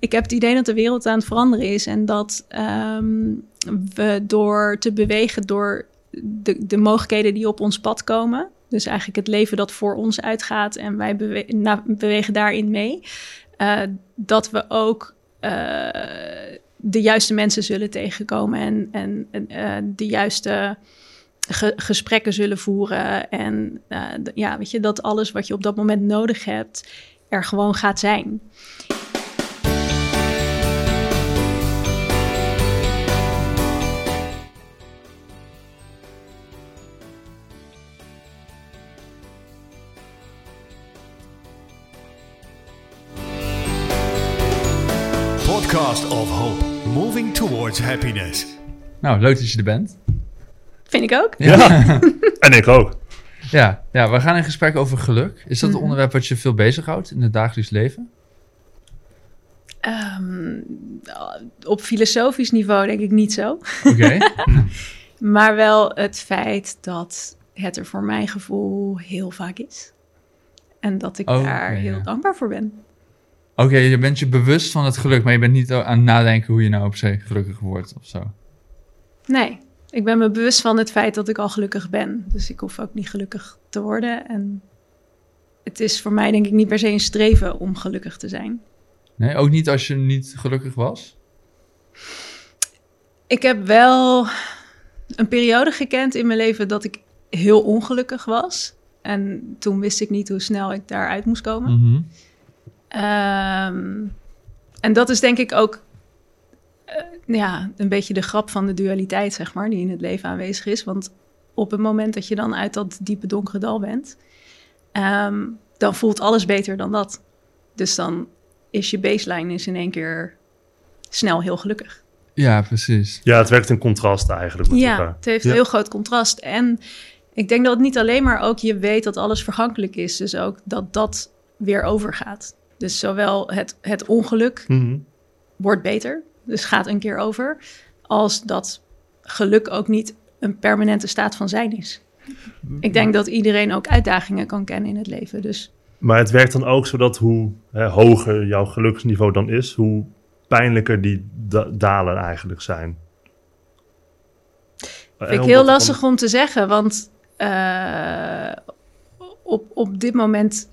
ik heb het idee dat de wereld aan het veranderen is en dat ehm, we door te bewegen door de, de mogelijkheden die op ons pad komen, dus eigenlijk het leven dat voor ons uitgaat en wij bewegen daarin mee, uh, dat we ook uh, de juiste mensen zullen tegenkomen en, en uh, de juiste ge gesprekken zullen voeren. En ja, weet je, dat alles wat je op dat moment nodig hebt, er gewoon gaat zijn. Towards happiness. Nou, leuk dat je er bent. Vind ik ook. Ja, en ik ook. Ja, ja, we gaan in gesprek over geluk. Is dat een onderwerp wat je veel bezighoudt in het dagelijks leven? Um, op filosofisch niveau denk ik niet zo. Oké. maar wel het feit dat het er voor mijn gevoel heel vaak is. En dat ik Oh, daar heel ja. dankbaar voor ben. Oké, je bent je bewust van het geluk, maar je bent niet aan het nadenken hoe je nou op zich gelukkig wordt of zo. Nee, ik ben me bewust van het feit dat ik al gelukkig ben. Dus ik hoef ook niet gelukkig te worden. En het is voor mij denk ik niet per se een streven om gelukkig te zijn. Nee, ook niet als je niet gelukkig was? Ik heb wel een periode gekend in mijn leven dat ik heel ongelukkig was. En toen wist ik niet hoe snel ik daaruit moest komen. Mhm. Ehm, en dat is denk ik ook eh, ja, een beetje de grap van de dualiteit, zeg maar, die in het leven aanwezig is. Want op het moment dat je dan uit dat diepe donkere dal bent, ehm, dan voelt alles beter dan dat. Dus dan is je baseline is in één keer snel heel gelukkig. Ja, precies. Ja, het werkt in contrast eigenlijk met Ja, elkaar. het heeft Ja. een heel groot contrast. En ik denk dat het niet alleen maar ook je weet dat alles vergankelijk is, dus ook dat dat weer overgaat. Dus zowel het, het ongeluk Mhm. wordt beter, dus gaat een keer over, als dat geluk ook niet een permanente staat van zijn is. Ik denk dat iedereen ook uitdagingen kan kennen in het leven. Dus Maar het werkt dan ook zodat hoe hè, hoger jouw geluksniveau dan is, hoe pijnlijker die da- dalen eigenlijk zijn. vind ik heel lastig om te zeggen, want eh, op, op dit moment,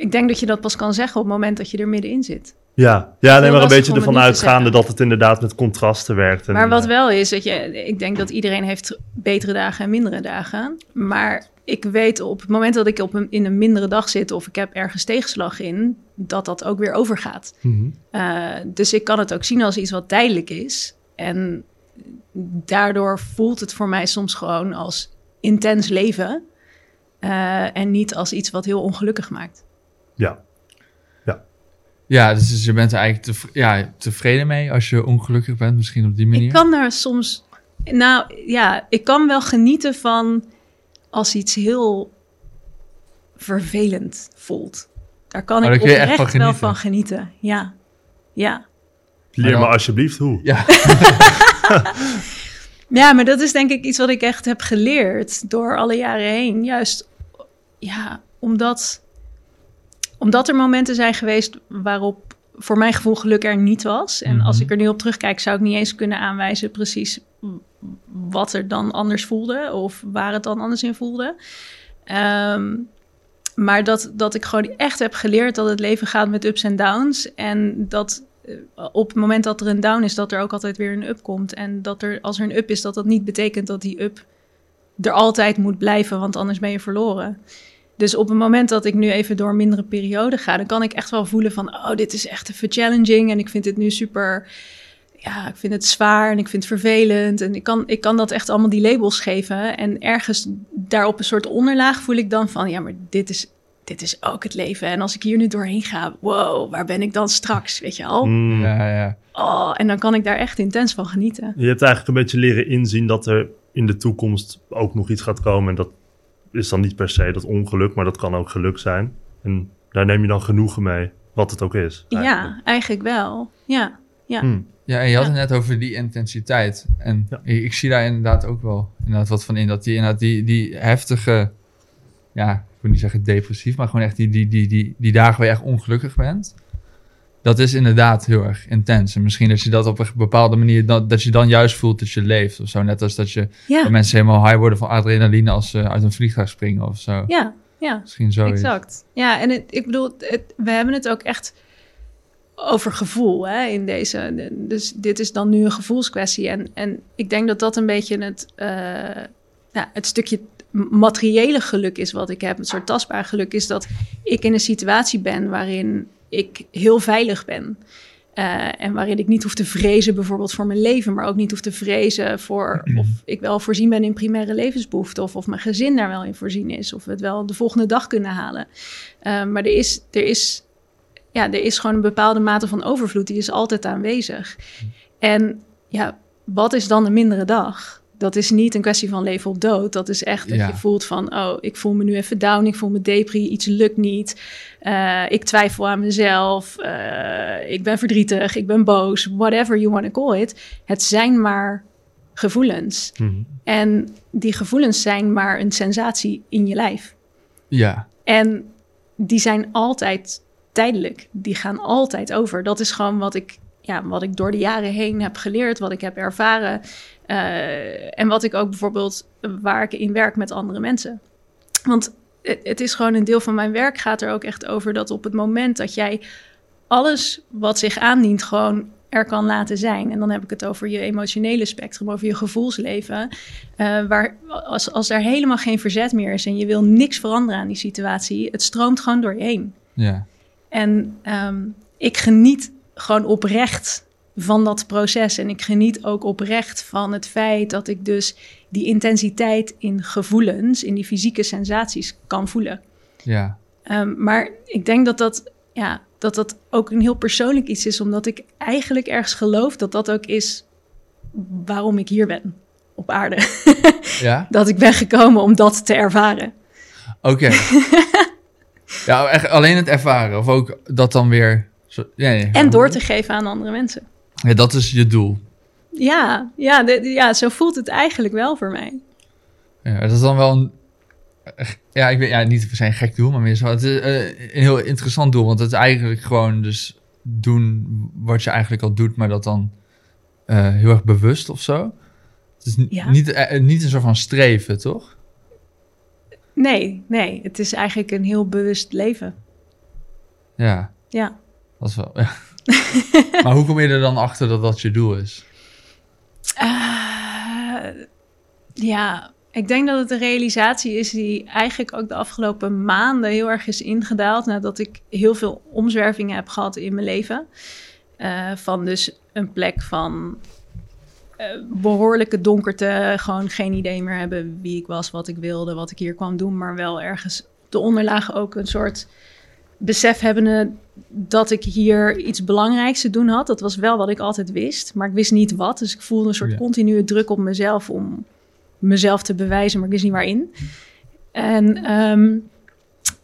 ik denk dat je dat pas kan zeggen op het moment dat je er middenin zit. Ja, ja nee, heel maar een beetje ervan uitgaande dat het inderdaad met contrasten werkt. En, Maar wat eh, wel is, dat je, ik denk dat iedereen heeft betere dagen en mindere dagen. Maar ik weet op het moment dat ik op een, in een mindere dag zit of ik heb ergens tegenslag in, dat dat ook weer overgaat. mhm. Uh, dus ik kan het ook zien als iets wat tijdelijk is. En daardoor voelt het voor mij soms gewoon als intens leven. uh, en niet als iets wat heel ongelukkig maakt. Ja, Ja, dus je bent er eigenlijk tev- ja, tevreden mee als je ongelukkig bent, misschien op die manier. Ik kan daar soms. Nou ja, ik kan wel genieten van als iets heel vervelend voelt. Daar kan Oh, ik oprecht van wel genieten. van genieten. Ja, ja. leer me alsjeblieft hoe. Ja, Ja, maar dat is denk ik iets wat ik echt heb geleerd door alle jaren heen. Juist, ja, omdat, omdat er momenten zijn geweest waarop voor mijn gevoel geluk er niet was. En als Mhm. ik er nu op terugkijk, zou ik niet eens kunnen aanwijzen precies wat er dan anders voelde of waar het dan anders in voelde. Ehm, maar dat, dat ik gewoon echt heb geleerd dat het leven gaat met ups en downs. En dat eh, op het moment dat er een down is, dat er ook altijd weer een up komt. En dat er, als er een up is, dat dat niet betekent dat die up er altijd moet blijven, want anders ben je verloren. Dus op het moment dat ik nu even door een mindere periode ga, dan kan ik echt wel voelen van, oh, dit is echt even challenging en ik vind het nu super, ja, ik vind het zwaar en ik vind het vervelend. En ik kan, ik kan dat echt allemaal die labels geven. En ergens daar op een soort onderlaag voel ik dan van, ja, maar dit is, dit is ook het leven. En als ik hier nu doorheen ga, wow, waar ben ik dan straks, weet je al? Mm. ja, ja. Oh, en dan kan ik daar echt intens van genieten. Je hebt eigenlijk een beetje leren inzien dat er in de toekomst ook nog iets gaat komen. En dat is dan niet per se dat ongeluk, maar dat kan ook geluk zijn. En daar neem je dan genoegen mee, wat het ook is. eigenlijk. Ja, eigenlijk wel. Ja, ja. Hmm. Ja, en je had Ja. het net over die intensiteit. En Ja. ik, ik zie daar inderdaad ook wel inderdaad wat van in. Dat die inderdaad die, die heftige, ja, ik wil niet zeggen depressief, maar gewoon echt die, die, die, die, die dagen waar je echt ongelukkig bent. Dat is inderdaad heel erg intens. En misschien dat je dat op een bepaalde manier, dat, dat je dan juist voelt dat je leeft of zo. Net als dat je Ja, dat mensen helemaal high worden van adrenaline als ze uit een vliegtuig springen of zo. ja, ja. Misschien zo. Exact. Ja, en het, ik bedoel, het, we hebben het ook echt over gevoel hè, in deze. Dus dit is dan nu een gevoelskwestie. En, en ik denk dat dat een beetje het, eh, ja, het stukje materiële geluk is wat ik heb. Een soort tastbaar geluk is dat ik in een situatie ben waarin ik heel veilig ben. Eh, en waarin ik niet hoef te vrezen bijvoorbeeld voor mijn leven, maar ook niet hoef te vrezen voor of ik wel voorzien ben in primaire levensbehoeften of of mijn gezin daar wel in voorzien is of we het wel de volgende dag kunnen halen. Eh, maar er is, er, is, ja, er is gewoon een bepaalde mate van overvloed, die is altijd aanwezig. En ja, wat is dan een mindere dag? Dat is niet een kwestie van leven of dood. Dat is echt dat Ja. je voelt van, oh, ik voel me nu even down, ik voel me depri, iets lukt niet. Eh, ik twijfel aan mezelf, eh, ik ben verdrietig, ik ben boos, whatever you want to call it. Het zijn maar gevoelens. Mhm. En die gevoelens zijn maar een sensatie in je lijf. Ja, En die zijn altijd tijdelijk. Die gaan altijd over. Dat is gewoon wat ik, ja, wat ik door de jaren heen heb geleerd, wat ik heb ervaren. Eh, en wat ik ook bijvoorbeeld waar ik in werk met andere mensen. Want het, het is gewoon een deel van mijn werk gaat er ook echt over dat op het moment dat jij alles wat zich aandient gewoon er kan laten zijn. En dan heb ik het over je emotionele spectrum, over je gevoelsleven. eh, waar als, als er helemaal geen verzet meer is en je wil niks veranderen aan die situatie, het stroomt gewoon door je heen. ja, En ehm, ik geniet gewoon oprecht van dat proces. En ik geniet ook oprecht van het feit dat ik dus die intensiteit in gevoelens, in die fysieke sensaties kan voelen. ja, Ehm, maar ik denk dat dat, ja, dat dat ook een heel persoonlijk iets is, omdat ik eigenlijk ergens geloof dat dat ook is waarom ik hier ben op aarde. ja. dat ik ben gekomen om dat te ervaren. Oké. ja, echt alleen het ervaren of ook dat dan weer. Zo, ja, ja. En door te geven aan andere mensen. Ja, dat is je doel. Ja, ja, de- ja, zo voelt het eigenlijk wel voor mij. Ja, dat is dan wel een. Ja, ik weet ja, niet per se een gek doel, maar meer zo. Het is eh, een heel interessant doel, want het is eigenlijk gewoon dus doen wat je eigenlijk al doet, maar dat dan eh, heel erg bewust of zo. Het is Ja. niet, eh, niet een soort van streven, toch? Nee, nee, het is eigenlijk een heel bewust leven. Ja, Ja. dat is wel. Ja. maar hoe kom je er dan achter dat dat je doel is? Eh, ja, ik denk dat het een realisatie is die eigenlijk ook de afgelopen maanden heel erg is ingedaald. Nadat ik heel veel omzwervingen heb gehad in mijn leven. Eh, van dus een plek van eh, behoorlijke donkerte. Gewoon geen idee meer hebben wie ik was, wat ik wilde, wat ik hier kwam doen. Maar wel ergens de onderlaag ook een soort besef hebbende dat ik hier iets belangrijks te doen had. Dat was wel wat ik altijd wist, maar ik wist niet wat. Dus ik voelde een soort continue druk op mezelf om mezelf te bewijzen, maar ik wist niet waarin. En ehm,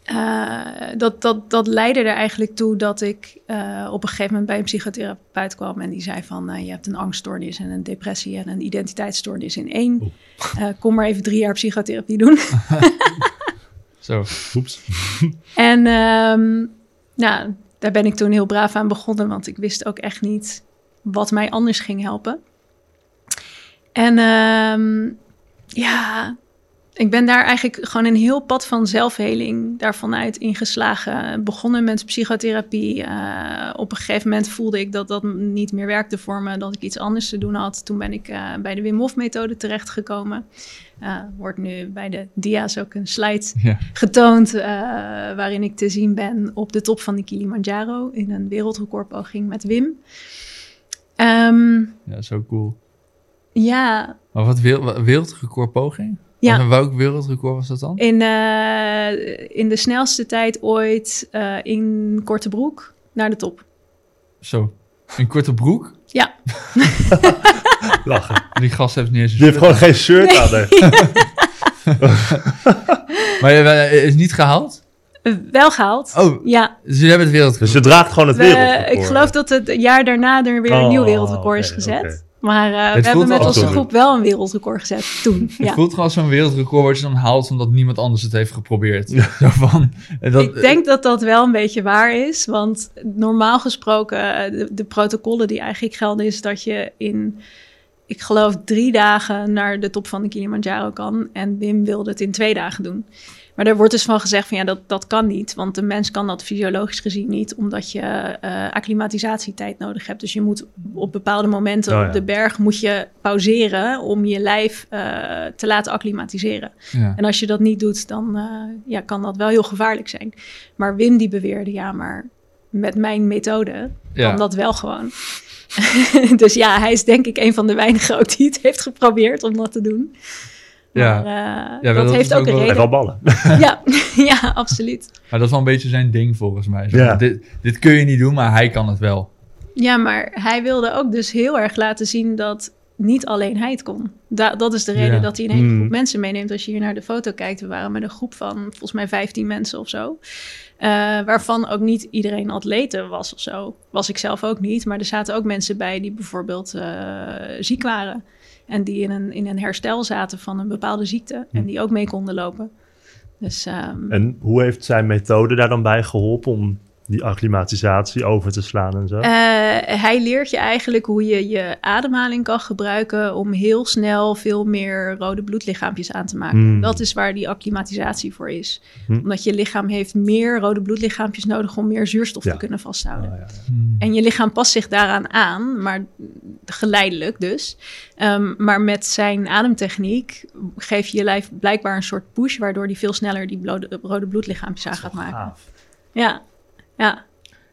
eh, dat, dat, dat leidde er eigenlijk toe dat ik eh, op een gegeven moment bij een psychotherapeut kwam en die zei van eh, je hebt een angststoornis en een depressie en een identiteitsstoornis in één. Kom maar even drie jaar psychotherapie doen. Zo. Oeps. En ehm, nou, daar ben ik toen heel braaf aan begonnen, want ik wist ook echt niet wat mij anders ging helpen. En ehm, ja, ik ben daar eigenlijk gewoon een heel pad van zelfheling daarvan uit ingeslagen. Begonnen met psychotherapie. Eh, op een gegeven moment voelde ik dat dat niet meer werkte voor me, dat ik iets anders te doen had. Toen ben ik eh, bij de Wim Hof methode terechtgekomen. Eh wordt nu bij de dia's ook een slide Ja. getoond waarin ik te zien ben op de top van de Kilimanjaro in een wereldrecordpoging met Wim. Ehm, ja, zo cool. ja, Maar wat- wereldrecordpoging? Ja. En welk wereldrecord was dat dan? in, eh, in de snelste tijd ooit eh, in korte broek naar de top. Zo. Een korte broek? Ja, Lachen. Die gast heeft niet eens een Die heeft gewoon geen shirt aan. hè. Maar je eh, is niet gehaald? eh, wel gehaald. Oh, Ja, dus jullie hebben het wereldrecord. Dus je draagt gewoon het we- wereldrecord. ik geloof dat het jaar daarna er weer een Oh, nieuw wereldrecord is gezet. Maar eh, we hebben met onze groep wel een wereldrecord gezet toen. Het Ja. voelt gewoon als zo'n wereldrecord wat je dan haalt omdat niemand anders het heeft geprobeerd. En dat, ik denk dat dat wel een beetje waar is. Want normaal gesproken, eh, de, de protocollen die eigenlijk gelden, is dat je in, ik geloof, drie dagen naar de top van de Kilimanjaro kan. En Wim wilde het in twee dagen doen. Maar daar wordt dus van gezegd van ja, dat, dat kan niet. Want de mens kan dat fysiologisch gezien niet, omdat je eh acclimatisatietijd nodig hebt. Dus je moet op bepaalde momenten Oh ja. op de berg moet je pauzeren om je lijf eh, te laten acclimatiseren. ja. En als je dat niet doet, dan eh, ja, kan dat wel heel gevaarlijk zijn. Maar Wim die beweerde, ja, maar met mijn methode Ja. kan dat wel gewoon. dus ja, hij is denk ik een van de weinigen ook die het heeft geprobeerd om dat te doen. Ja. Maar, eh, Ja, dat, dat heeft is ook ook een En reden. wel ballen. Ja, ja, absoluut. Maar dat is wel een beetje zijn ding volgens mij. Ja. dit, dit kun je niet doen, maar hij kan het wel. Ja, maar hij wilde ook dus heel erg laten zien dat niet alleen hij het kon. Da dat is de reden Ja. dat hij een hele groep mensen meeneemt. Als je hier naar de foto kijkt, we waren met een groep van volgens mij 15 mensen of zo. Eh, waarvan ook niet iedereen atleten was of zo. Was ik zelf ook niet. Maar er zaten ook mensen bij die bijvoorbeeld eh, ziek waren. En die in een, in een herstel zaten van een bepaalde ziekte. En die ook mee konden lopen. Dus ehm, En hoe heeft zijn methode daar dan bij geholpen om die acclimatisatie over te slaan en zo? Eh, hij leert je eigenlijk hoe je je ademhaling kan gebruiken om heel snel veel meer rode bloedlichaampjes aan te maken. Hmm. Dat is waar die acclimatisatie voor is. Hmm. Omdat je lichaam heeft meer rode bloedlichaampjes nodig om meer zuurstof Ja. te kunnen vasthouden. Oh, ja, ja. Hmm. En je lichaam past zich daaraan aan, maar geleidelijk dus. Ehm, maar met zijn ademtechniek geef je je lijf blijkbaar een soort push, waardoor die veel sneller die rode bloedlichaampjes aan gaat maken. Gaaf. Ja, ja.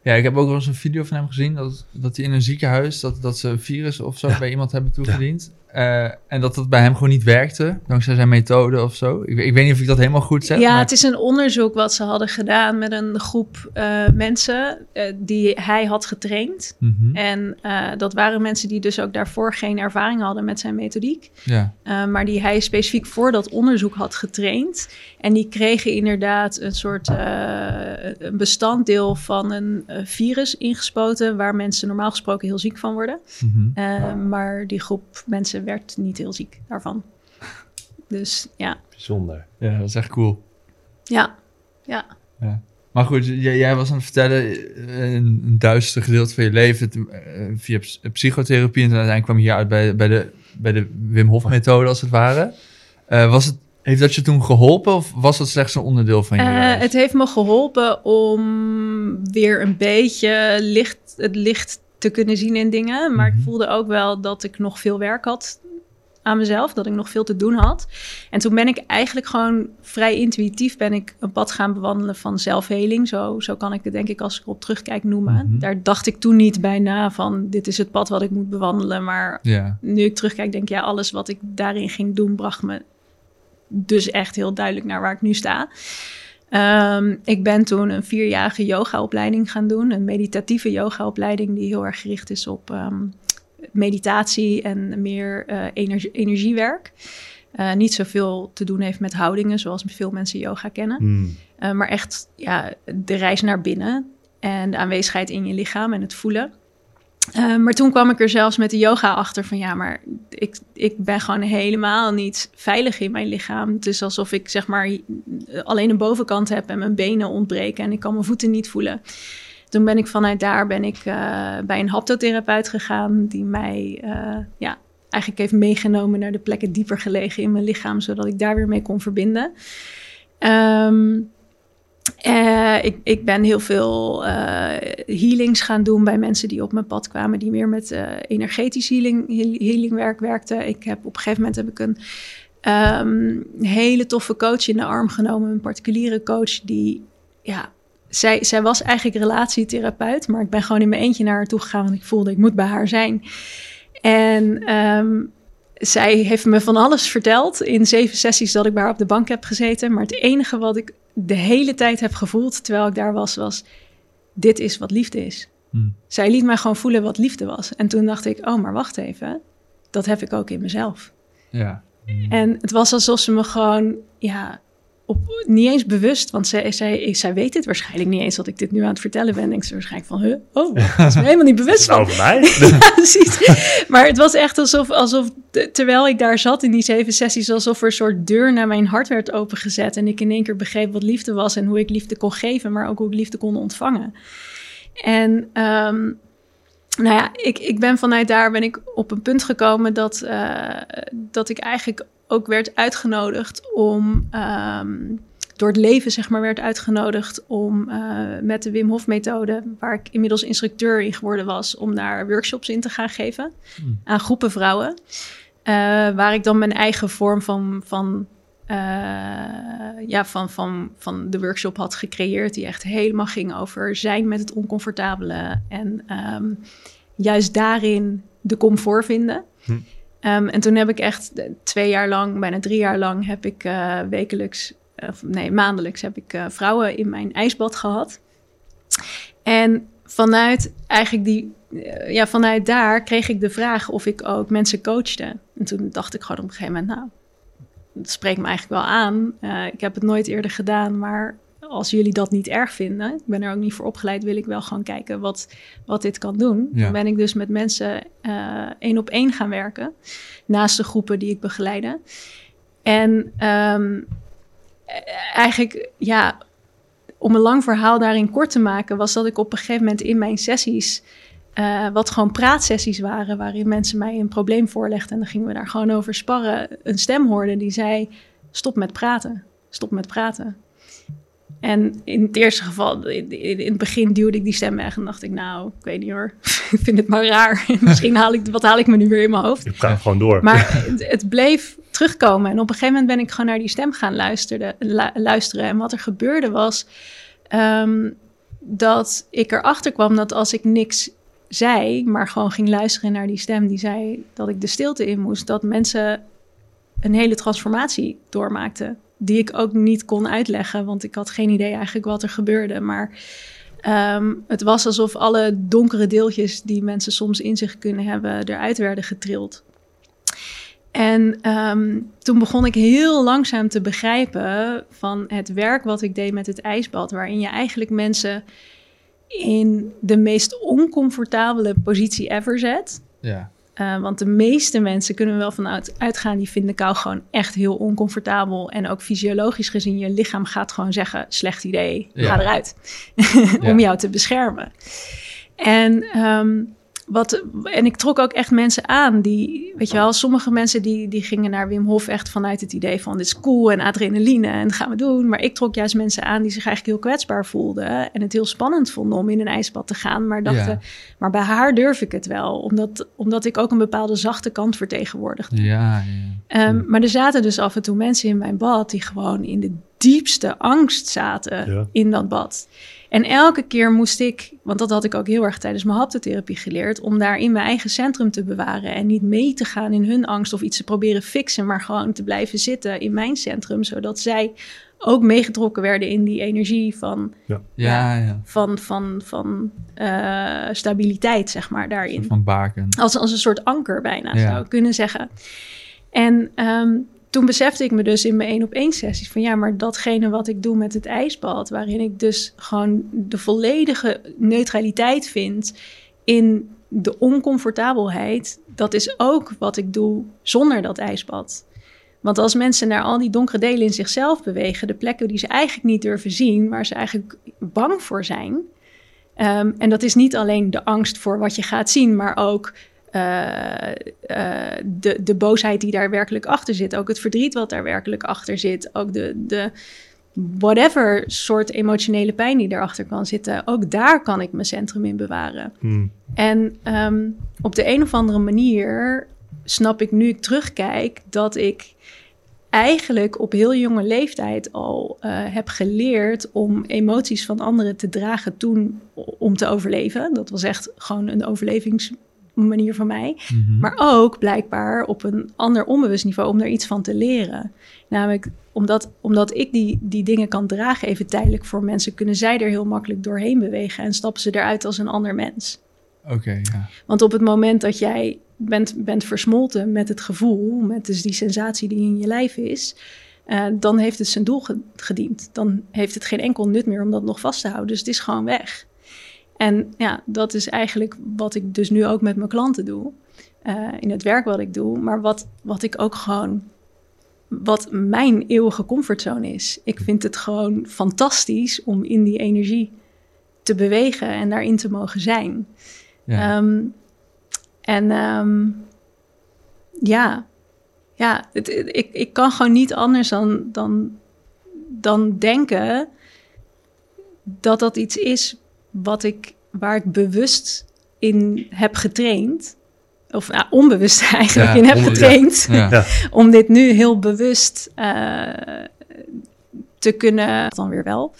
Ja, ik heb ook wel eens een video van hem gezien dat, dat hij in een ziekenhuis, dat, dat ze een virus of zo bij iemand hebben toegediend. Eh, en dat dat bij hem gewoon niet werkte, dankzij zijn methode of zo. Ik, ik weet niet of ik dat helemaal goed zeg. Ja, maar- het is een onderzoek wat ze hadden gedaan met een groep eh, mensen eh, die hij had getraind. Mhm. En dat waren mensen die dus ook daarvoor geen ervaring hadden met zijn methodiek. ja. Maar die hij specifiek voor dat onderzoek had getraind. En die kregen inderdaad een soort een bestanddeel van een virus ingespoten... waar mensen normaal gesproken heel ziek van worden. Mhm. Maar die groep mensen werd niet heel ziek daarvan. Dus ja, Bijzonder. ja, dat is echt cool. ja, ja. Maar goed, j- jij was aan het vertellen, eh, een, een duister gedeelte van je leven het, eh, via ps- psychotherapie. En uiteindelijk kwam je hier uit bij, bij, de, bij de Wim Hof methode, als het ware. Eh, was het, heeft dat je toen geholpen of was dat slechts een onderdeel van je Eh, het heeft me geholpen om weer een beetje licht, het licht te kunnen zien in dingen. Maar Mhm. ik voelde ook wel dat ik nog veel werk had aan mezelf, dat ik nog veel te doen had. En toen ben ik eigenlijk gewoon vrij intuïtief ben ik een pad gaan bewandelen van zelfheling. Zo, zo kan ik het denk ik als ik erop terugkijk noemen. Mhm. Daar dacht ik toen niet bij na van dit is het pad wat ik moet bewandelen. Maar nu ik terugkijk, denk ik, ja, alles wat ik daarin ging doen, bracht me dus echt heel duidelijk naar waar ik nu sta. Ehm, ik ben toen een vierjarige yogaopleiding gaan doen, een meditatieve yogaopleiding die heel erg gericht is op ehm, meditatie en meer eh, energie, energiewerk. Eh, niet zoveel te doen heeft met houdingen, zoals veel mensen yoga kennen. Hmm. Uh, maar echt ja, de reis naar binnen en de aanwezigheid in je lichaam en het voelen. Uh, maar toen kwam ik er zelfs met de yoga achter van ja, maar ik, ik ben gewoon helemaal niet veilig in mijn lichaam. Het is alsof ik zeg maar alleen een bovenkant heb en mijn benen ontbreken en ik kan mijn voeten niet voelen. Toen ben ik vanuit daar ben ik uh, bij een haptotherapeut gegaan die mij uh, ja, eigenlijk heeft meegenomen naar de plekken dieper gelegen in mijn lichaam, zodat ik daar weer mee kon verbinden. Um, uh, ik, ik, ben heel veel uh, healings gaan doen bij mensen die op mijn pad kwamen, die meer met uh, energetisch healing, healingwerk werkten. Ik heb op een gegeven moment heb ik een um, hele toffe coach in de arm genomen, een particuliere coach die, ja, zij, zij was eigenlijk relatietherapeut, maar ik ben gewoon in mijn eentje naar haar toe gegaan, want ik voelde ik moet bij haar zijn. En um, zij heeft me van alles verteld in zeven sessies dat ik bij haar op de bank heb gezeten. Maar het enige wat ik de hele tijd heb gevoeld terwijl ik daar was, was: dit is wat liefde is. Hmm. Zij liet mij gewoon voelen wat liefde was. En toen dacht ik: oh, maar wacht even, dat heb ik ook in mezelf. Ja. En het was alsof ze me gewoon, ja, op, niet eens bewust, want zij, zij, zij weet het waarschijnlijk niet eens dat ik dit nu aan het vertellen ben. Denkt ze waarschijnlijk van, huh? oh, dat is me helemaal niet bewust Nou, van. voor mij? Ja, precies. Maar het was echt alsof, alsof te- terwijl ik daar zat in die zeven sessies, alsof er een soort deur naar mijn hart werd opengezet. En ik in één keer begreep wat liefde was en hoe ik liefde kon geven, maar ook hoe ik liefde kon ontvangen. En ehm, nou ja, ik, ik ben vanuit daar ben ik op een punt gekomen dat, eh, dat ik eigenlijk ook werd uitgenodigd om ehm, door het leven, zeg maar, werd uitgenodigd om eh, met de Wim Hof methode, waar ik inmiddels instructeur in geworden was, om daar workshops in te gaan geven Hmm. aan groepen vrouwen. Eh, waar ik dan mijn eigen vorm van, van, eh, ja, van, van, van de workshop had gecreëerd, die echt helemaal ging over zijn met het oncomfortabele en ehm, juist daarin de comfort vinden. Hm. Ehm, en toen heb ik echt eh, twee jaar lang, bijna drie jaar lang, heb ik eh, wekelijks, of nee, maandelijks heb ik eh, vrouwen in mijn ijsbad gehad. En vanuit eigenlijk die, eh, ja, vanuit daar kreeg ik de vraag of ik ook mensen coachte. En toen dacht ik gewoon op een gegeven moment, nou, dat spreekt me eigenlijk wel aan. Eh, ik heb het nooit eerder gedaan, maar als jullie dat niet erg vinden, ik ben er ook niet voor opgeleid, wil ik wel gewoon kijken wat, wat dit kan doen. Ja. Dan ben ik dus met mensen eh, één op één gaan werken, naast de groepen die ik begeleide. En ehm, eh, eigenlijk, ja, om een lang verhaal daarin kort te maken, was dat ik op een gegeven moment in mijn sessies, eh, wat gewoon praatsessies waren, waarin mensen mij een probleem voorlegden en dan gingen we daar gewoon over sparren, een stem hoorde die zei: stop met praten, stop met praten. En in het eerste geval, in, in- het begin duwde ik die stem weg en dacht ik, nou, ik weet niet hoor, ik vind het maar raar. Misschien haal ik, wat haal ik me nu weer in mijn hoofd? Ik praat gewoon door. Maar het, het bleef terugkomen. En op een gegeven moment ben ik gewoon naar die stem gaan luisteren. lu- luisteren. En wat er gebeurde was ehm, dat ik erachter kwam dat als ik niks zei, maar gewoon ging luisteren naar die stem die zei dat ik de stilte in moest, dat mensen een hele transformatie doormaakten. Die ik ook niet kon uitleggen, want ik had geen idee eigenlijk wat er gebeurde. Maar ehm, het was alsof alle donkere deeltjes die mensen soms in zich kunnen hebben, eruit werden getrild. En ehm, toen begon ik heel langzaam te begrijpen van het werk wat ik deed met het ijsbad, waarin je eigenlijk mensen in de meest oncomfortabele positie ever zet. Ja. Uh, want de meeste mensen kunnen wel vanuit uitgaan, die vinden kou gewoon echt heel oncomfortabel. En ook fysiologisch gezien, je lichaam gaat gewoon zeggen, slecht idee, Ja. ga eruit. Ja. Om jou te beschermen. En, ehm, wat, en ik trok ook echt mensen aan die, weet je wel, sommige mensen die, die gingen naar Wim Hof echt vanuit het idee van dit is cool en adrenaline en dat gaan we doen. Maar ik trok juist mensen aan die zich eigenlijk heel kwetsbaar voelden en het heel spannend vonden om in een ijsbad te gaan. Maar dachten, Ja. maar bij haar durf ik het wel, omdat, omdat ik ook een bepaalde zachte kant vertegenwoordigde. Ja, ja. Ehm, Maar er zaten dus af en toe mensen in mijn bad die gewoon in de diepste angst zaten Ja. in dat bad. En elke keer moest ik, want dat had ik ook heel erg tijdens mijn haptotherapie geleerd, om daar in mijn eigen centrum te bewaren en niet mee te gaan in hun angst of iets te proberen fixen, maar gewoon te blijven zitten in mijn centrum, zodat zij ook meegetrokken werden in die energie van, Ja, ja. van, van, van eh, stabiliteit, zeg maar, daarin Van baken. als, als een soort anker bijna, Ja. zou ik kunnen zeggen. En ehm, toen besefte ik me dus in mijn één op één sessies van ja, maar datgene wat ik doe met het ijsbad, waarin ik dus gewoon de volledige neutraliteit vind in de oncomfortabelheid, dat is ook wat ik doe zonder dat ijsbad. Want als mensen naar al die donkere delen in zichzelf bewegen, de plekken die ze eigenlijk niet durven zien, waar ze eigenlijk bang voor zijn. Ehm, en dat is niet alleen de angst voor wat je gaat zien, maar ook de, de boosheid die daar werkelijk achter zit. Ook het verdriet wat daar werkelijk achter zit. Ook de, de whatever soort emotionele pijn die daarachter kan zitten. Ook daar kan ik mijn centrum in bewaren. Hmm. En ehm, op de een of andere manier snap ik nu ik terugkijk dat ik eigenlijk op heel jonge leeftijd al eh, heb geleerd om emoties van anderen te dragen toen om te overleven. Dat was echt gewoon een overlevingsmanier van mij. Mhm. Maar ook blijkbaar op een ander onbewust niveau om er iets van te leren. Namelijk omdat, omdat ik die, die dingen kan dragen even tijdelijk voor mensen, kunnen zij er heel makkelijk doorheen bewegen en stappen ze eruit als een ander mens. Oké, ja. Want op het moment dat jij bent, bent versmolten met het gevoel, met dus die sensatie die in je lijf is, eh, dan heeft het zijn doel ge- gediend. Dan heeft het geen enkel nut meer om dat nog vast te houden. Dus het is gewoon weg. En ja, dat is eigenlijk wat ik dus nu ook met mijn klanten doe. eh, in het werk wat ik doe. Maar wat, wat ik ook gewoon. Wat mijn eeuwige comfortzone is. Ik vind het gewoon fantastisch om in die energie te bewegen en daarin te mogen zijn. Ja. Ehm, en ehm, ja, ja het, het- ik, ik kan gewoon niet anders dan, dan, dan denken dat dat iets is wat ik, waar ik bewust in heb getraind. Of nou, onbewust eigenlijk Ja, in heb onbewust. getraind. ja. Ja. Om dit nu heel bewust eh, te kunnen. Dan weer wel.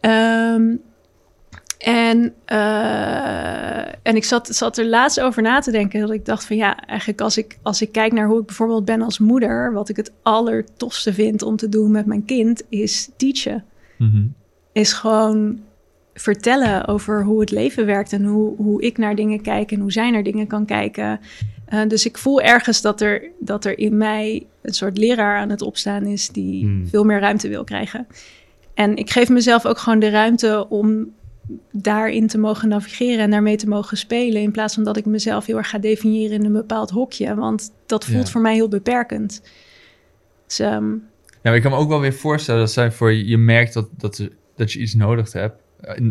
Ehm, en, eh, en ik zat, zat er laatst over na te denken. Dat ik dacht van ja, eigenlijk als ik, als ik kijk naar hoe ik bijvoorbeeld ben als moeder. Wat ik het allertofste vind om te doen met mijn kind is teachen. Mhm. Is gewoon vertellen over hoe het leven werkt. En hoe, hoe ik naar dingen kijk en hoe zij naar dingen kan kijken. Eh, dus ik voel ergens dat er, dat er in mij een soort leraar aan het opstaan is die Hmm. veel meer ruimte wil krijgen. En ik geef mezelf ook gewoon de ruimte om daarin te mogen navigeren en daarmee te mogen spelen. In plaats van dat ik mezelf heel erg ga definiëren in een bepaald hokje. Want dat voelt Ja. voor mij heel beperkend. Dus, ehm, Ja, maar ik kan me ook wel weer voorstellen dat zij voor je, merkt dat, dat, dat je iets nodig hebt,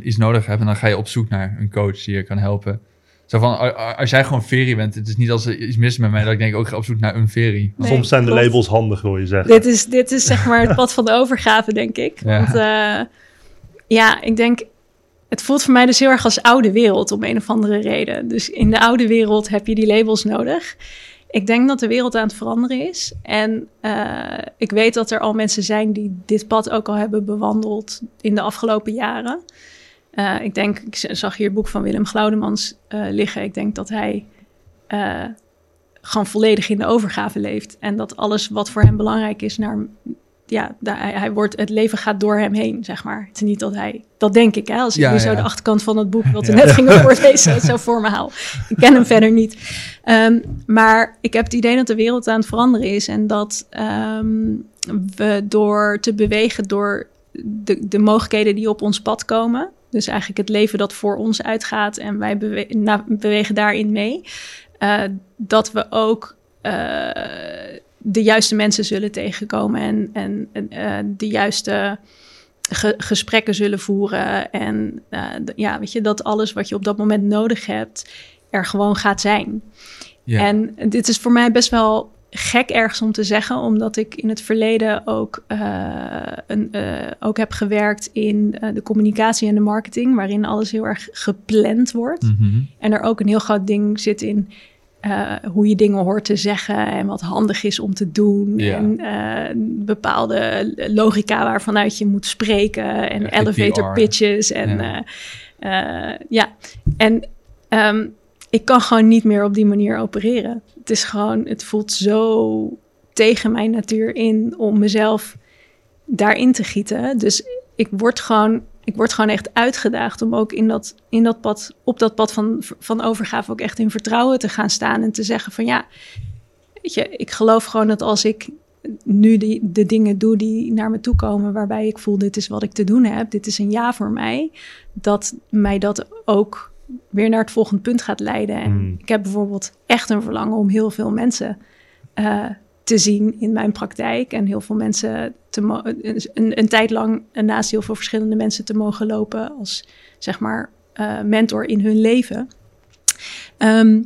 iets nodig hebt en dan ga je op zoek naar een coach die je kan helpen. Zo van, als jij gewoon Veri bent, het is niet als er iets mis is met mij dat ik denk, ook ga op zoek naar een Veri. Nee, Soms zijn de klopt. labels handig, wil je zeggen. Dit is, dit is zeg maar het pad van de overgave, denk ik. Ja. Want eh, ja, ik denk, het voelt voor mij dus heel erg als oude wereld om een of andere reden. Dus in de oude wereld heb je die labels nodig. Ik denk dat de wereld aan het veranderen is. En eh, ik weet dat er al mensen zijn die dit pad ook al hebben bewandeld in de afgelopen jaren. Eh, ik denk, ik zag hier het boek van Willem Glaudemans eh, liggen. Ik denk dat hij gewoon volledig in de overgave leeft. En dat alles wat voor hem belangrijk is, naar, ja, hij, wordt, het leven gaat door hem heen, zeg maar. Het is niet dat hij, dat denk ik, hè, als ik Ja, nu zo ja. de achterkant van het boek, wat we net gingen voorlezen, zo voor me haal. Ik ken hem verder niet. Ehm, maar ik heb het idee dat de wereld aan het veranderen is en dat ehm, we door te bewegen, door de, de mogelijkheden die op ons pad komen, dus eigenlijk het leven dat voor ons uitgaat en wij bewe- na- bewegen daarin mee, eh, dat we ook eh, de juiste mensen zullen tegenkomen en, en, en, eh, de juiste ge- gesprekken zullen voeren. En eh, ja, weet je, dat alles wat je op dat moment nodig hebt, er gewoon gaat zijn. Ja. En dit is voor mij best wel gek ergens om te zeggen, omdat ik in het verleden ook, eh, een, ook heb gewerkt in de communicatie en de marketing, waarin alles heel erg gepland wordt. Mhm. En er ook een heel groot ding zit in eh, hoe je dingen hoort te zeggen en wat handig is om te doen. Ja. En eh, bepaalde logica waarvanuit je moet spreken en Echt elevator pitches. En Ja. ja, ja. en ehm, ik kan gewoon niet meer op die manier opereren. Het is gewoon, het voelt zo tegen mijn natuur in om mezelf daarin te gieten. Dus ik word gewoon, ik word gewoon echt uitgedaagd om ook in dat, in dat pad, op dat pad van, van overgave ook echt in vertrouwen te gaan staan en te zeggen van ja, weet je, ik geloof gewoon dat als ik nu die, de dingen doe die naar me toe komen, waarbij ik voel dit is wat ik te doen heb, dit is een ja voor mij, dat mij dat ook weer naar het volgende punt gaat leiden. En Mm. ik heb bijvoorbeeld echt een verlangen om heel veel mensen eh, te zien in mijn praktijk. En heel veel mensen te een, een, tijd lang naast heel veel verschillende mensen te mogen lopen als zeg maar eh, mentor in hun leven. Ehm,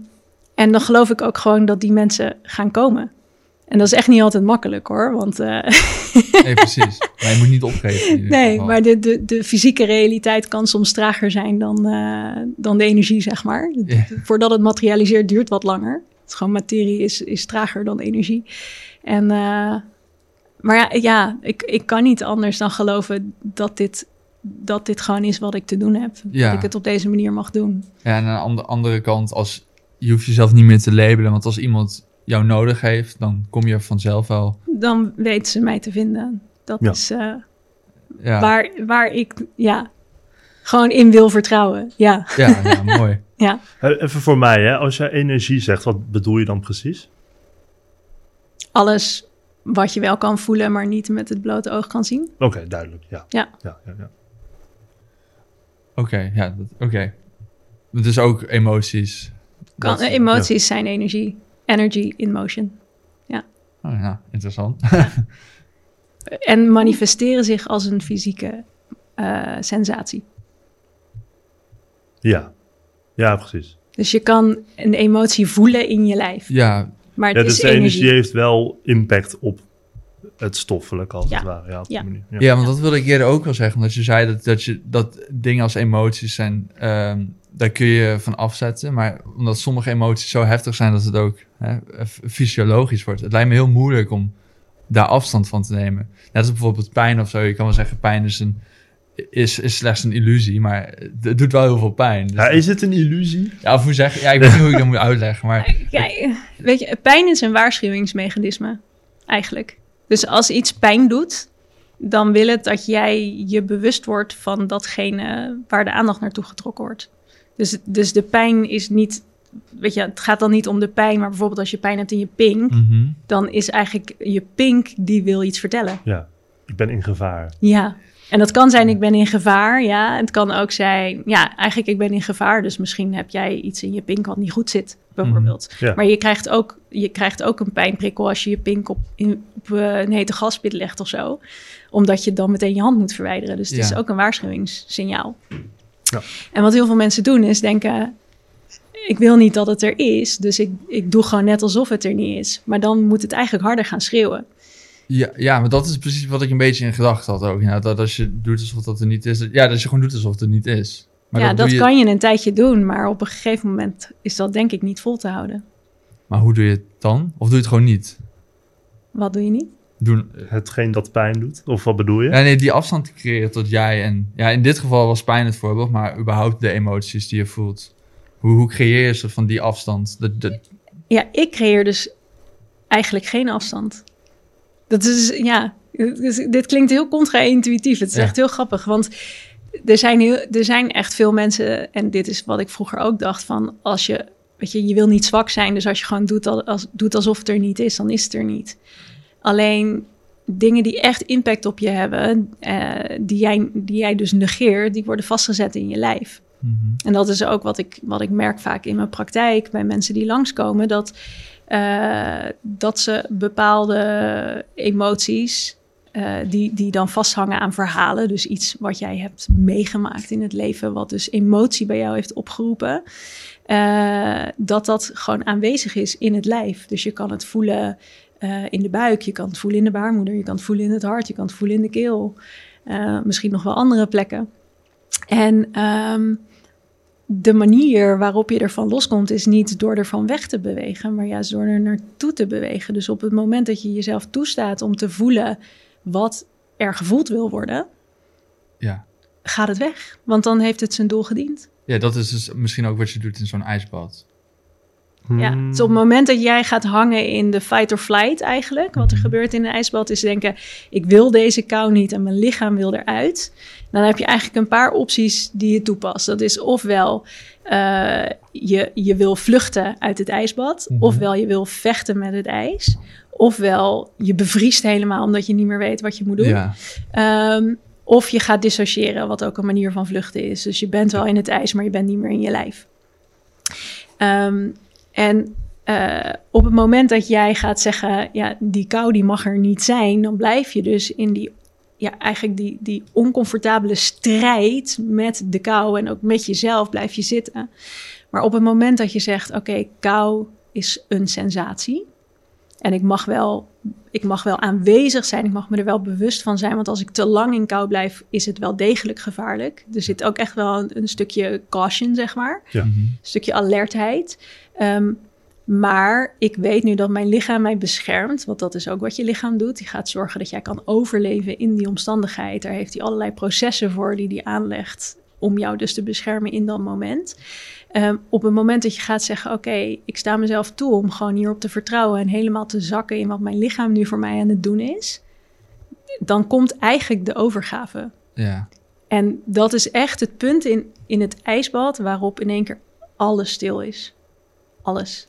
en dan geloof ik ook gewoon dat die mensen gaan komen. En dat is echt niet altijd makkelijk hoor. Want eh, Nee, precies. Maar je moet niet opgeven. nee, maar de, de, de fysieke realiteit kan soms trager zijn dan, eh, dan de energie, zeg maar. Voordat het materialiseert duurt wat langer. Het is gewoon materie is, is trager dan energie. En, eh, maar ja, ja ik, ik kan niet anders dan geloven dat dit, dat dit gewoon is wat ik te doen heb. Ja. Dat ik het op deze manier mag doen. Ja, en aan de andere kant, als, je hoeft jezelf niet meer te labelen. Want als iemand jou nodig heeft, dan kom je vanzelf wel. Dan weten ze mij te vinden. Dat Ja. is eh, Ja, waar, waar ik ja, gewoon in wil vertrouwen. Ja, ja, ja mooi. ja. Even voor mij, hè? als jij energie zegt, wat bedoel je dan precies? alles wat je wel kan voelen, maar niet met het blote oog kan zien. Oké, duidelijk. Ja. Ja. Ja, ja, ja. Oké, ja, dat- oké. Dus ook emoties. Kan, Dat- emoties zijn energie. Energy in motion. Oh, ja, interessant. En manifesteren zich als een fysieke eh, sensatie. Ja. Ja, precies. Dus je kan een emotie voelen in je lijf. ja, Maar het Ja, is dus de energie. energie heeft wel impact op het stoffelijk, als Ja. het ware. Ja, op Ja. manier. Ja, want dat wilde ik eerder ook wel zeggen. Omdat je zei dat, dat, je, dat dingen als emoties zijn, ehm, daar kun je van afzetten. Maar omdat sommige emoties zo heftig zijn dat het ook hè, fysiologisch wordt. Het lijkt me heel moeilijk om daar afstand van te nemen. Net als bijvoorbeeld pijn of zo. Je kan wel zeggen, pijn is, een, is, is slechts een illusie, maar het doet wel heel veel pijn. Dus Ja, is het een illusie? ja, of hoe zeg ja, ik weet niet hoe ik dat moet uitleggen, maar Kijk, weet je, pijn is een waarschuwingsmechanisme, eigenlijk. Dus als iets pijn doet, dan wil het dat jij je bewust wordt van datgene waar de aandacht naartoe getrokken wordt. Dus, dus de pijn is niet, weet je, het gaat dan niet om de pijn, maar bijvoorbeeld als je pijn hebt in je pink, Mhm. dan is eigenlijk je pink die wil iets vertellen. Ja, ik ben in gevaar. Ja. En dat kan zijn, ik ben in gevaar, ja. Het kan ook zijn, ja, eigenlijk ik ben in gevaar, dus misschien heb jij iets in je pink wat niet goed zit, bijvoorbeeld. Ja. Maar je krijgt, ook, je krijgt ook een pijnprikkel als je je pink op, in, op eh, een hete gaspit legt of zo. Omdat je dan meteen je hand moet verwijderen. Dus het Ja. is ook een waarschuwingssignaal. Ja. En wat heel veel mensen doen is denken... ik wil niet dat het er is, dus ik, ik doe gewoon net alsof het er niet is. Maar dan moet het eigenlijk harder gaan schreeuwen. Ja, ja, maar dat is precies wat ik een beetje in gedachten had ook. Ja, dat als je doet alsof dat er niet is. Ja, dat je gewoon doet alsof het er niet is. Maar ja, dat je, kan je een tijdje doen, maar op een gegeven moment is dat denk ik niet vol te houden. Maar hoe doe je het dan? Of doe je het gewoon niet? Wat doe je niet? Doen, Hetgeen dat pijn doet? Of wat bedoel je? ja, nee, die afstand te creëren tot jij en... Ja, in dit geval was pijn het voorbeeld, maar überhaupt de emoties die je voelt. Hoe, hoe creëer je ze van die afstand? Dat, dat, Ja, ik creëer dus eigenlijk geen afstand. Dat is, ja, dit klinkt heel contra-intuïtief. Het is Ja. echt heel grappig, want er zijn, heel, er zijn echt veel mensen... en dit is wat ik vroeger ook dacht van... als je, weet je, je wil niet zwak zijn... dus als je gewoon doet, al- als, doet alsof het er niet is, dan is het er niet. Alleen dingen die echt impact op je hebben... eh, die, jij, die jij dus negeert, die worden vastgezet in je lijf. Mhm. En dat is ook wat ik, wat ik merk vaak in mijn praktijk bij mensen die langskomen. Dat, eh, dat ze bepaalde emoties, eh, die, die dan vasthangen aan verhalen. Dus iets wat jij hebt meegemaakt in het leven, wat dus emotie bij jou heeft opgeroepen. eh, dat dat gewoon aanwezig is in het lijf. Dus je kan het voelen in de buik, je kan het voelen in de baarmoeder, je kan het voelen in het hart, je kan het voelen in de keel. Misschien nog wel andere plekken. En ehm, de manier waarop je ervan loskomt is niet door ervan weg te bewegen, maar juist door er naartoe te bewegen. Dus op het moment dat je jezelf toestaat om te voelen wat er gevoeld wil worden, ja. gaat het weg. Want dan heeft het zijn doel gediend. ja, dat is dus misschien ook wat je doet in zo'n ijsbad. Ja, Hmm. dus op het moment dat jij gaat hangen in de fight or flight eigenlijk, wat er gebeurt in een ijsbad, is denken: ik wil deze kou niet en mijn lichaam wil eruit. Dan heb je eigenlijk een paar opties die je toepast. Dat is ofwel eh, je, je wil vluchten uit het ijsbad, Mhm. ofwel je wil vechten met het ijs, ofwel je bevriest helemaal omdat je niet meer weet wat je moet doen. Ja. Ehm, of je gaat dissociëren, wat ook een manier van vluchten is. Dus je bent wel in het ijs, maar je bent niet meer in je lijf. Ehm, en eh, op het moment dat jij gaat zeggen, ja, die kou die mag er niet zijn, dan blijf je dus in die, ja, eigenlijk die, die oncomfortabele strijd met de kou en ook met jezelf blijf je zitten. Maar op het moment dat je zegt, oké, kou is een sensatie. En ik mag, wel, ik mag wel aanwezig zijn, ik mag me er wel bewust van zijn. Want als ik te lang in kou blijf, is het wel degelijk gevaarlijk. Er zit ook echt wel een, een stukje caution, zeg maar. Ja. Een stukje alertheid. Ehm, maar ik weet nu dat mijn lichaam mij beschermt. Want dat is ook wat je lichaam doet. Die gaat zorgen dat jij kan overleven in die omstandigheid. Daar heeft hij allerlei processen voor die hij aanlegt. Om jou dus te beschermen in dat moment. Ehm, op het moment dat je gaat zeggen: Oké, ik sta mezelf toe om gewoon hierop te vertrouwen. En helemaal te zakken in wat mijn lichaam nu voor mij aan het doen is. Dan komt eigenlijk de overgave. ja. En dat is echt het punt in, in het ijsbad waarop in één keer alles stil is. Alles.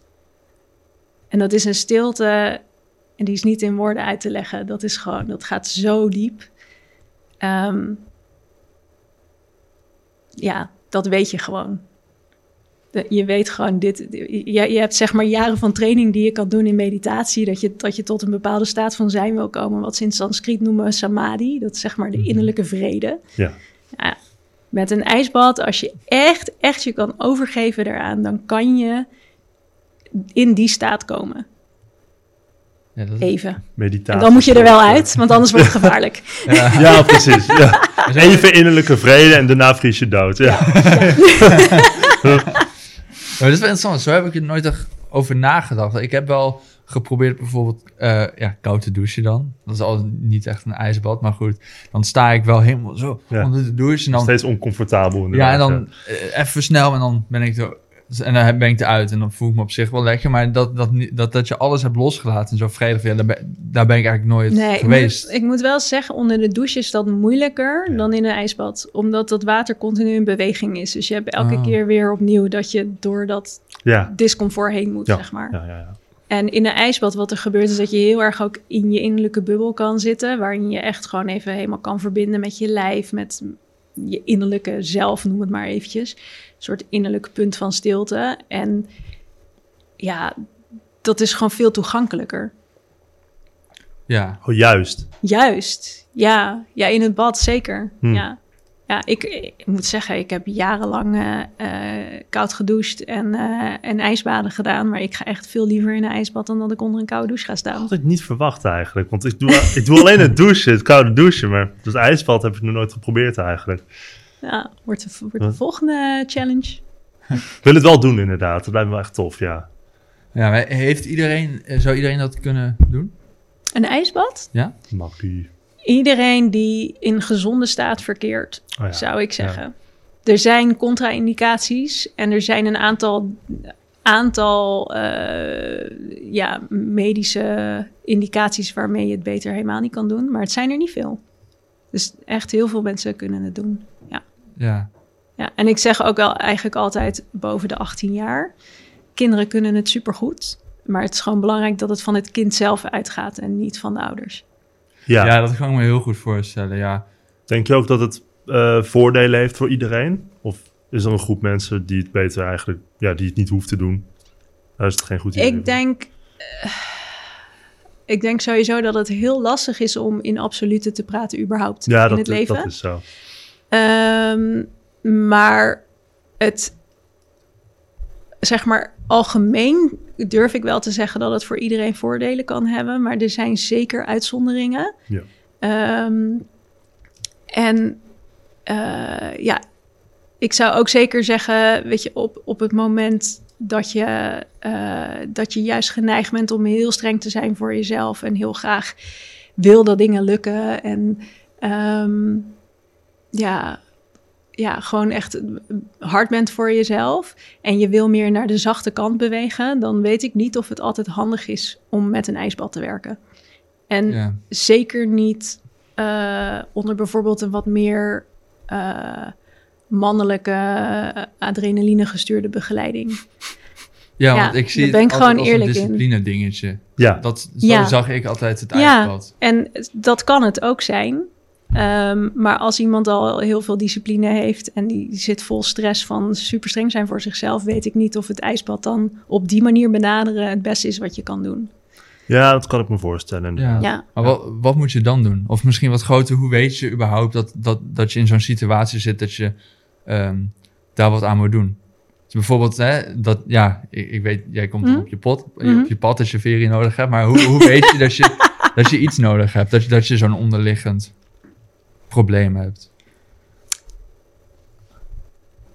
En dat is een stilte En die is niet in woorden uit te leggen. Dat is gewoon, dat gaat zo diep. Ehm, ja, dat weet je gewoon. De- je weet gewoon dit. Je, je hebt zeg maar jaren van training die je kan doen in meditatie. Dat je, dat je tot een bepaalde staat van zijn wil komen. Wat ze in Sanskriet noemen samadhi. Dat is zeg maar de innerlijke vrede. Ja. Ja, met een ijsbad, als je echt, echt je kan overgeven daaraan, dan kan je in die staat komen. Ja, dat, Even. Meditatie. En dan moet je er wel uit, want anders wordt het gevaarlijk. ja. Ja, precies. Ja. Even innerlijke vrede en daarna vries je dood. Ja. Dat is wel interessant. Zo heb ik er nooit echt over nagedacht. Ik heb wel geprobeerd bijvoorbeeld eh, ja, koud te douchen dan. Dat is al niet echt een ijsbad, maar goed. Dan sta ik wel helemaal zo Ja. onder de douche. En dan, Steeds oncomfortabel ja, en dan eh, even snel en dan ben ik er... En dan ben ik eruit en dan voel ik me op zich wel lekker. Maar dat, dat, dat, dat je alles hebt losgelaten en zo vredig, ja, daar, ben, daar ben ik eigenlijk nooit Nee, ik geweest. moet, ik moet wel zeggen, onder de douche is dat moeilijker Ja. dan in een ijsbad. Omdat dat water continu in beweging is. Dus je hebt elke Oh. keer weer opnieuw dat je door dat Ja. discomfort heen moet, Ja. zeg maar. Ja, ja, ja. En in een ijsbad, wat er gebeurt, is dat je heel erg ook in je innerlijke bubbel kan zitten. Waarin je echt gewoon even helemaal kan verbinden met je lijf, met je innerlijke zelf, noem het maar eventjes. Een soort innerlijk punt van stilte. En ja, dat is gewoon veel toegankelijker. Ja, Oh, juist. Juist, ja. Ja, in het bad zeker. Hm. Ja. Ja, ik, ik moet zeggen, ik heb jarenlang eh, eh, koud gedoucht en, eh, en ijsbaden gedaan. Maar ik ga echt veel liever in een ijsbad dan dat ik onder een koude douche ga staan. Dat had ik niet verwacht eigenlijk. Want ik doe, ik doe alleen het douchen, het koude douchen. Maar het ijsbad heb ik nog nooit geprobeerd eigenlijk. Ja, wordt de, wordt de volgende challenge. Ik wil het wel doen inderdaad. Dat lijkt me wel echt tof, ja. ja maar heeft iedereen, zou iedereen dat kunnen doen? Een ijsbad? Makkie. Iedereen die in gezonde staat verkeert, Oh ja. zou ik zeggen. Er zijn contra-indicaties en er zijn een aantal, aantal eh, ja, medische indicaties waarmee je het beter helemaal niet kan doen. Maar het zijn er niet veel. Dus echt heel veel mensen kunnen het doen. Ja. Ja, Ja, en ik zeg ook wel eigenlijk altijd boven de 18 jaar. Kinderen kunnen het supergoed. Maar het is gewoon belangrijk dat het van het kind zelf uitgaat en niet van de ouders. Ja. ja. dat kan ik me heel goed voorstellen, ja. Denk je ook dat het eh, voordelen heeft voor iedereen? Of is er een groep mensen die het beter eigenlijk, ja, die het niet hoeft te doen? Daar is het geen goed idee. Ik denk, eh, ik denk sowieso dat het heel lastig is om in absolute te praten überhaupt ja, in dat, het leven. dat is zo. Ehm, maar het, zeg maar, algemeen durf ik wel te zeggen dat het voor iedereen voordelen kan hebben. Maar er zijn zeker uitzonderingen. Ja. Ehm, en eh, ja, ik zou ook zeker zeggen, weet je, op, op het moment dat je, eh, dat je juist geneigd bent om heel streng te zijn voor jezelf en heel graag wil dat dingen lukken en ehm, ja, ja, gewoon echt hard bent voor jezelf en je wil meer naar de zachte kant bewegen, dan weet ik niet of het altijd handig is om met een ijsbad te werken. En ja. zeker niet eh, onder bijvoorbeeld een wat meer eh, mannelijke eh, adrenaline gestuurde begeleiding. Ja, Ja, want ik zie het ben ik gewoon als een eerlijk in. discipline dingetje. Ja, Dat, zo Ja. zag ik altijd het Ja. ijsbad. En dat kan het ook zijn. Ehm, maar als iemand al heel veel discipline heeft en die zit vol stress van super streng zijn voor zichzelf, weet ik niet of het ijsbad dan op die manier benaderen het beste is wat je kan doen. ja, dat kan ik me voorstellen. Ja. Ja. Maar wat, wat moet je dan doen? Of misschien wat groter, hoe weet je überhaupt dat, dat, dat je in zo'n situatie zit dat je ehm, daar wat aan moet doen? Dus bijvoorbeeld, hè, dat, ja, ik, ik weet, jij komt Mhm. op, je pot, op je pad als je verie nodig hebt, maar hoe, hoe weet je dat je, dat je iets nodig hebt? Dat je, dat je zo'n onderliggend probleem hebt?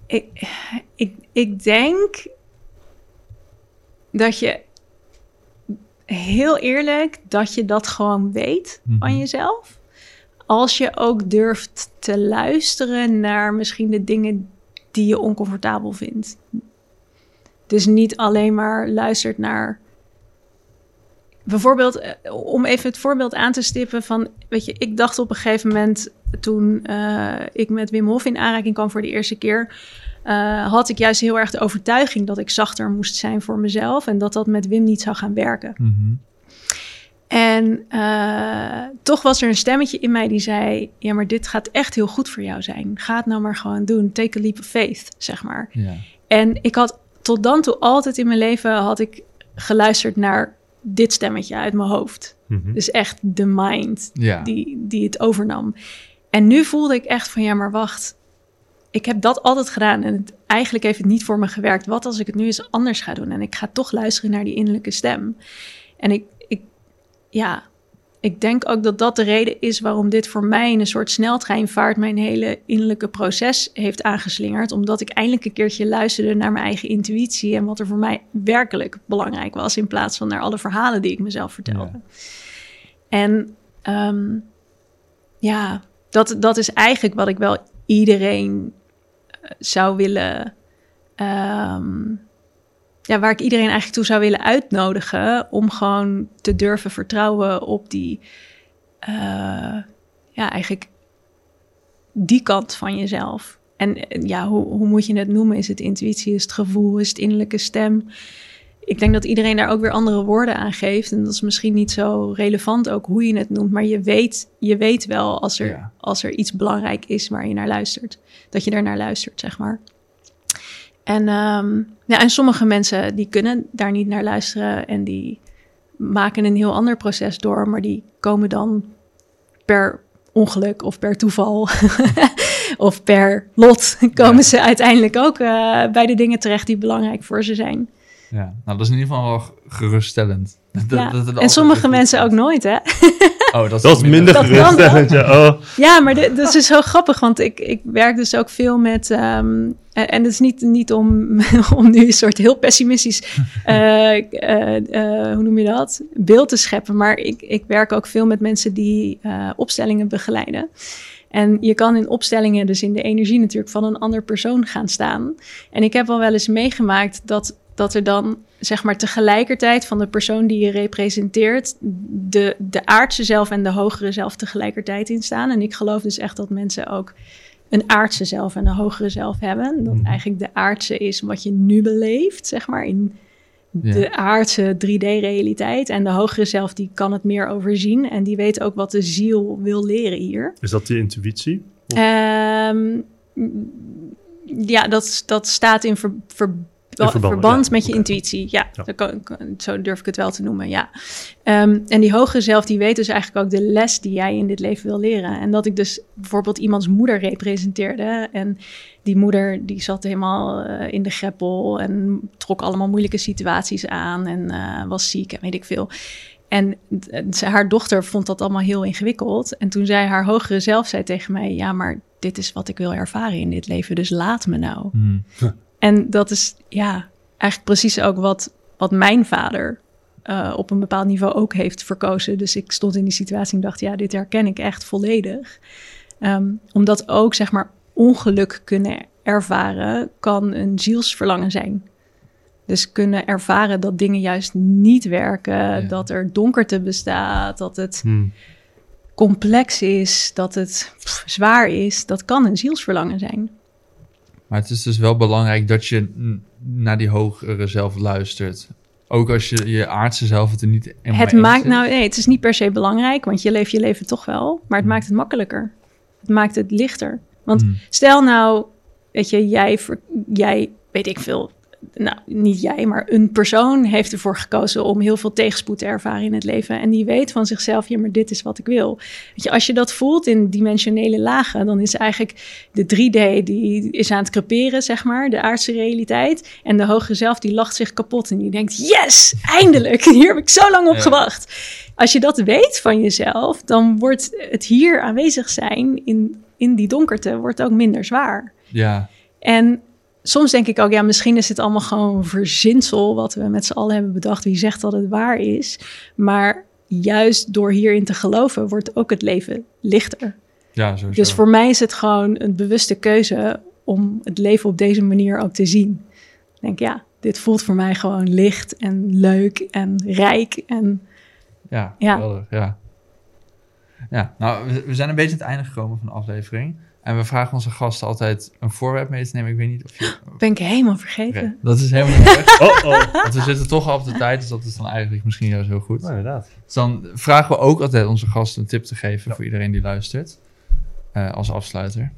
Ik, ik, ik denk dat je heel eerlijk dat je dat gewoon weet van Mhm. jezelf. Als je ook durft te luisteren naar misschien de dingen die je oncomfortabel vindt. Dus niet alleen maar luistert naar. Bijvoorbeeld, eh, om even het voorbeeld aan te stippen van, weet je, ik dacht op een gegeven moment toen eh, ik met Wim Hof in aanraking kwam voor de eerste keer, eh, had ik juist heel erg de overtuiging dat ik zachter moest zijn voor mezelf en dat dat met Wim niet zou gaan werken. Mhm. En eh, toch was er een stemmetje in mij die zei: Ja, maar dit gaat echt heel goed voor jou zijn. Ga het nou maar gewoon doen. Take a leap of faith, zeg maar. Ja. En ik had tot dan toe altijd in mijn leven had ik geluisterd naar dit stemmetje uit mijn hoofd. Mhm. Dus echt de mind Ja. die, die het overnam. En nu voelde ik echt van ja, maar wacht. Ik heb dat altijd gedaan en het, eigenlijk heeft het niet voor me gewerkt. Wat als ik het nu eens anders ga doen? En ik ga toch luisteren naar die innerlijke stem. En ik, ik ja, ik denk ook dat dat de reden is waarom dit voor mij een soort sneltreinvaart mijn hele innerlijke proces heeft aangeslingerd. Omdat ik eindelijk een keertje luisterde naar mijn eigen intuïtie en wat er voor mij werkelijk belangrijk was, in plaats van naar alle verhalen die ik mezelf vertelde. Ja. En ehm, ja, dat, dat is eigenlijk wat ik wel iedereen eh, zou willen. ehm, ja, waar ik iedereen eigenlijk toe zou willen uitnodigen. Om gewoon te durven vertrouwen op die. eh, ja, eigenlijk die kant van jezelf. En ja, hoe, hoe moet je het noemen? Is het intuïtie? Is het gevoel? Is het innerlijke stem? Ik denk dat iedereen daar ook weer andere woorden aan geeft. En dat is misschien niet zo relevant ook hoe je het noemt. Maar je weet, je weet wel als er, Ja. als er iets belangrijk is waar je naar luistert. Dat je daar naar luistert, zeg maar. En, ehm, ja, en sommige mensen die kunnen daar niet naar luisteren. En die maken een heel ander proces door. Maar die komen dan per ongeluk of per toeval of per lot komen Ja. ze uiteindelijk ook eh, bij de dingen terecht die belangrijk voor ze zijn. Ja. Nou, dat is in ieder geval wel geruststellend. Dat- Ja. dat en sommige mensen ook nooit, hè? Oh, dat, Dat is minder geruststellend. Ja, oh. Ja, maar dit, dat is zo grappig, want ik, ik werk dus ook veel met... ehm, en het is niet, niet om, om nu een soort heel pessimistisch, eh, eh, eh, hoe noem je dat, beeld te scheppen. Maar ik, ik werk ook veel met mensen die eh, opstellingen begeleiden. En je kan in opstellingen, dus in de energie natuurlijk, van een ander persoon gaan staan. En ik heb al wel eens meegemaakt dat, dat er dan, zeg maar, tegelijkertijd van de persoon die je representeert, de, de aardse zelf en de hogere zelf tegelijkertijd in staan. En ik geloof dus echt dat mensen ook een aardse zelf en een hogere zelf hebben. Dat Mhm. eigenlijk de aardse is wat je nu beleeft, zeg maar, in Ja. de aardse 3D-realiteit. En de hogere zelf, die kan het meer overzien. En die weet ook wat de ziel wil leren hier. Is dat die intuïtie? Ehm, ja, dat, dat staat in ver, ver- verband, verband, ja. met je intuïtie. Ja, Ja. Zo, kan- kan- zo durf ik het wel te noemen, ja. Ehm, en die hogere zelf, die weet dus eigenlijk ook de les die jij in dit leven wil leren. En dat ik dus bijvoorbeeld iemands moeder representeerde. En die moeder, die zat helemaal eh, in de greppel en trok allemaal moeilijke situaties aan. En eh, was ziek en weet ik veel. En haar dochter vond dat allemaal heel ingewikkeld. En toen zei haar hogere zelf zei tegen mij: Ja, maar dit is wat ik wil ervaren in dit leven, dus laat me nou. Hmm. En dat is ja, eigenlijk precies ook wat, wat mijn vader eh, op een bepaald niveau ook heeft verkozen. Dus ik stond in die situatie en dacht: Ja, dit herken ik echt volledig. Ehm, omdat ook zeg maar ongeluk kunnen ervaren kan een zielsverlangen zijn. Dus kunnen ervaren dat dingen juist niet werken, dat er donkerte bestaat, dat het Hmm. complex is, dat het pff, zwaar is, dat kan een zielsverlangen zijn. Maar het is dus wel belangrijk dat je naar die hogere zelf luistert. Ook als je je aardse zelf het er niet helemaal Het maakt is. nou, nee, het is niet per se belangrijk, want je leeft je leven toch wel, maar het maakt het makkelijker. Het maakt het lichter. Want Hmm. stel nou, weet je, jij, jij, weet ik veel, nou niet jij, maar een persoon heeft ervoor gekozen om heel veel tegenspoed te ervaren in het leven. En die weet van zichzelf, ja, maar dit is wat ik wil. Weet je, als je dat voelt in dimensionele lagen, dan is eigenlijk de 3D die is aan het creperen, zeg maar, de aardse realiteit. En de hogere zelf die lacht zich kapot en die denkt, yes, eindelijk, hier heb ik zo lang op Ja. gewacht. Als je dat weet van jezelf, dan wordt het hier aanwezig zijn in, in die donkerte wordt ook minder zwaar. Ja, En soms denk ik ook, ja, misschien is het allemaal gewoon verzinsel wat we met z'n allen hebben bedacht. Wie zegt dat het waar is? Maar juist door hierin te geloven, wordt ook het leven lichter. ja sowieso. Dus voor mij is het gewoon een bewuste keuze om het leven op deze manier ook te zien. Ik denk, ja, dit voelt voor mij gewoon licht en leuk en rijk. En Ja, Ja. geweldig, ja. Ja, nou, we zijn een beetje aan het einde gekomen van de aflevering. En we vragen onze gasten altijd een voorwerp mee te nemen. Ik weet niet of je... Ben ik helemaal vergeten. Dat is helemaal niet erg. Oh, oh. Want we zitten toch al op de tijd, dus dat is dan eigenlijk misschien juist heel goed. Nou, inderdaad. Dus dan vragen we ook altijd onze gasten een tip te geven voor iedereen die luistert. Eh, als afsluiter.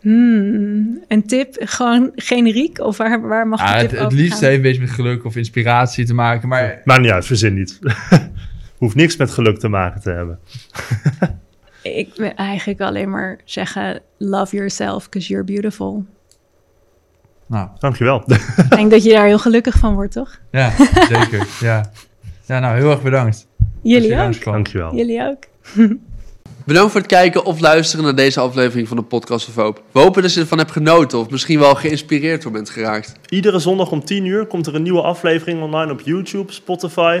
Hmm, een tip, gewoon generiek? Of waar, waar mag Ja, de het, het liefst gaan? heeft een beetje met geluk of inspiratie te maken. Maar Maakt niet uit, verzin niet. Hoeft niks met geluk te maken te hebben. Ik wil eigenlijk alleen maar zeggen, love yourself, because you're beautiful. nou, Dankjewel. Ik denk dat je daar heel gelukkig van wordt, toch? ja, zeker. Ja. ja, nou heel erg bedankt. dat je Jullie ook. Dankjewel. Jullie ook. Bedankt voor het kijken of luisteren naar deze aflevering van de Podcast of Hope. We hopen dat je ervan hebt genoten of misschien wel geïnspireerd door bent geraakt. Iedere zondag om 10 uur komt er een nieuwe aflevering online op YouTube, Spotify